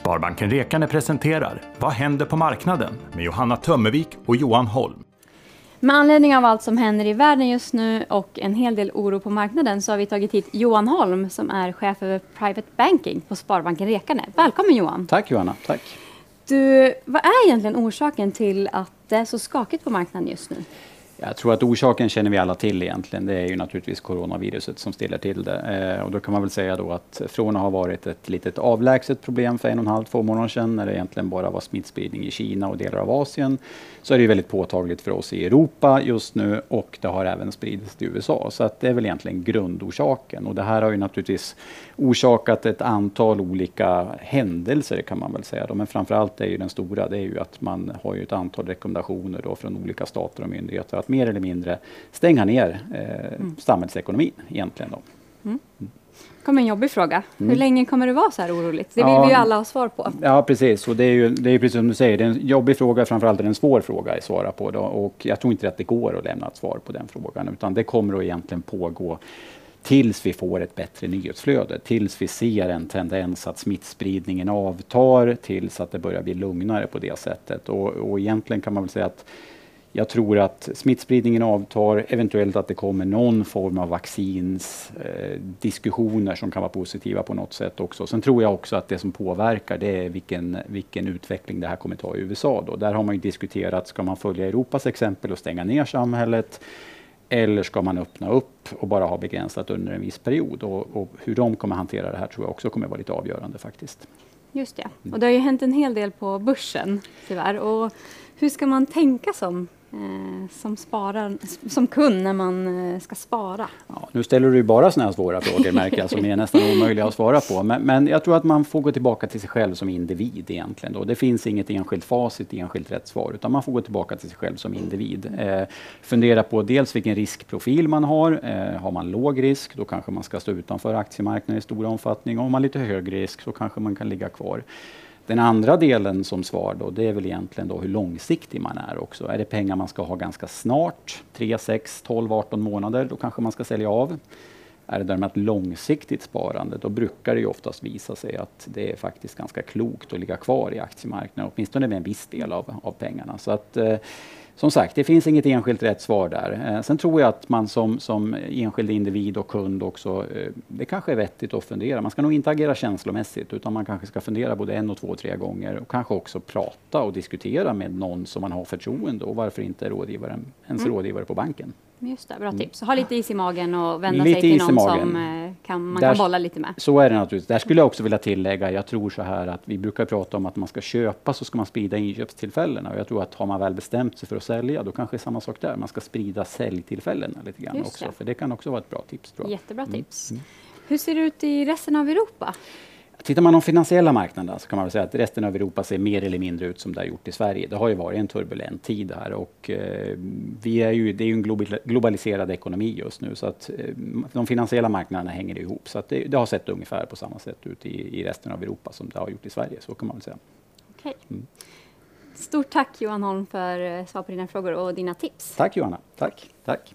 Sparbanken Rekane presenterar Vad händer på marknaden? med Johanna Tömmervik och Johan Holm. Med anledning av allt som händer i världen just nu och en hel del oro på marknaden så har vi tagit hit Johan Holm som är chef över Private Banking på Sparbanken Rekane. Välkommen Johan! Tack Johanna, tack! Du, vad är egentligen orsaken till att det är så skakigt på marknaden just nu? Jag tror att orsaken känner vi alla till egentligen. Det är ju naturligtvis coronaviruset som ställer till det. Eh, och då kan man väl säga då att från att ha varit ett litet avlägset problem för en och en halv, två månader sedan när det egentligen bara var smittspridning i Kina och delar av Asien så är det ju väldigt påtagligt för oss i Europa just nu och det har även spridits till USA. Så att det är väl egentligen grundorsaken och det här har ju naturligtvis orsakat ett antal olika händelser kan man väl säga. Då. Men framförallt är ju den stora, det är ju att man har ju ett antal rekommendationer då från olika stater och myndigheter att mer eller mindre stänga ner eh, mm. samhällsekonomin egentligen. Då. Mm. Mm kommer en jobbig fråga. Mm. Hur länge kommer det vara så här oroligt? Det vill ja, vi ju alla ha svar på. Ja, precis. Och det är ju det är precis som du säger, det är en jobbig fråga, framförallt är det en svår fråga att svara på. Då. Och jag tror inte att det går att lämna ett svar på den frågan, utan det kommer att egentligen pågå tills vi får ett bättre nyhetsflöde, tills vi ser en tendens att smittspridningen avtar, tills att det börjar bli lugnare på det sättet. Och, och egentligen kan man väl säga att jag tror att smittspridningen avtar, eventuellt att det kommer någon form av vaccinsdiskussioner eh, som kan vara positiva på något sätt också. Sen tror jag också att det som påverkar det är vilken, vilken utveckling det här kommer ta i USA. Då. Där har man ju diskuterat, ska man följa Europas exempel och stänga ner samhället? Eller ska man öppna upp och bara ha begränsat under en viss period? Och, och hur de kommer hantera det här tror jag också kommer vara lite avgörande faktiskt. Just det. Och det har ju hänt en hel del på börsen tyvärr. Och hur ska man tänka som som, sparar, som kund när man eh, ska spara? Ja, nu ställer du bara sådana här svåra frågor märker jag, som är nästan omöjliga att svara på. Men, men, jag tror att man får gå tillbaka till sig själv som individ egentligen. Då. Det finns inget enskilt facit, enskilt rätt svar, utan man får gå tillbaka till sig själv som individ. Eh, fundera på dels vilken riskprofil man har. Eh, har man låg risk, då kanske man ska stå utanför aktiemarknaden i stor omfattning. Och har man lite hög risk, så kanske man kan ligga kvar. Den andra delen som svar då, det är väl egentligen då hur långsiktig man är också. Är det pengar man ska ha ganska snart, 3, 6, 12, 18 månader, då kanske man ska sälja av. Är det däremot långsiktigt sparande, då brukar det ju oftast visa sig att det är faktiskt ganska klokt att ligga kvar i aktiemarknaden, åtminstone med en viss del av, av pengarna. Så att, eh, som sagt, det finns inget enskilt rätt svar där. Eh, sen tror jag att man som, som enskild individ och kund också, eh, det kanske är vettigt att fundera. Man ska nog inte agera känslomässigt, utan man kanske ska fundera både en och två, tre gånger och kanske också prata och diskutera med någon som man har förtroende och varför inte rådgivaren, ens mm. rådgivare på banken. Just det, bra tips. Ha lite is i magen och vända lite sig till någon som eh, kan, man Där, kan bolla lite med. Så är det naturligtvis. Där skulle jag också vilja tillägga, jag tror så här att vi brukar prata om att man ska köpa så ska man sprida inköpstillfällena. Och jag tror att har man väl bestämt sig för att sälja, då kanske det är samma sak där. Man ska sprida säljtillfällena lite grann Just också. Det. För det kan också vara ett bra tips. Jättebra mm. tips. Mm. Hur ser det ut i resten av Europa? Tittar man på de finansiella marknaderna så kan man säga att resten av Europa ser mer eller mindre ut som det har gjort i Sverige. Det har ju varit en turbulent tid här och eh, vi är ju, det är ju en globaliserad ekonomi just nu så att eh, de finansiella marknaderna hänger ihop. Så att det, det, har sett ungefär på samma sätt ut i, i resten av Europa som det har gjort i Sverige, så kan man väl säga. Okay. Mm. Stort tack Johan Holm för eh, svar på dina frågor och dina tips. Tack Johanna, tack. tack.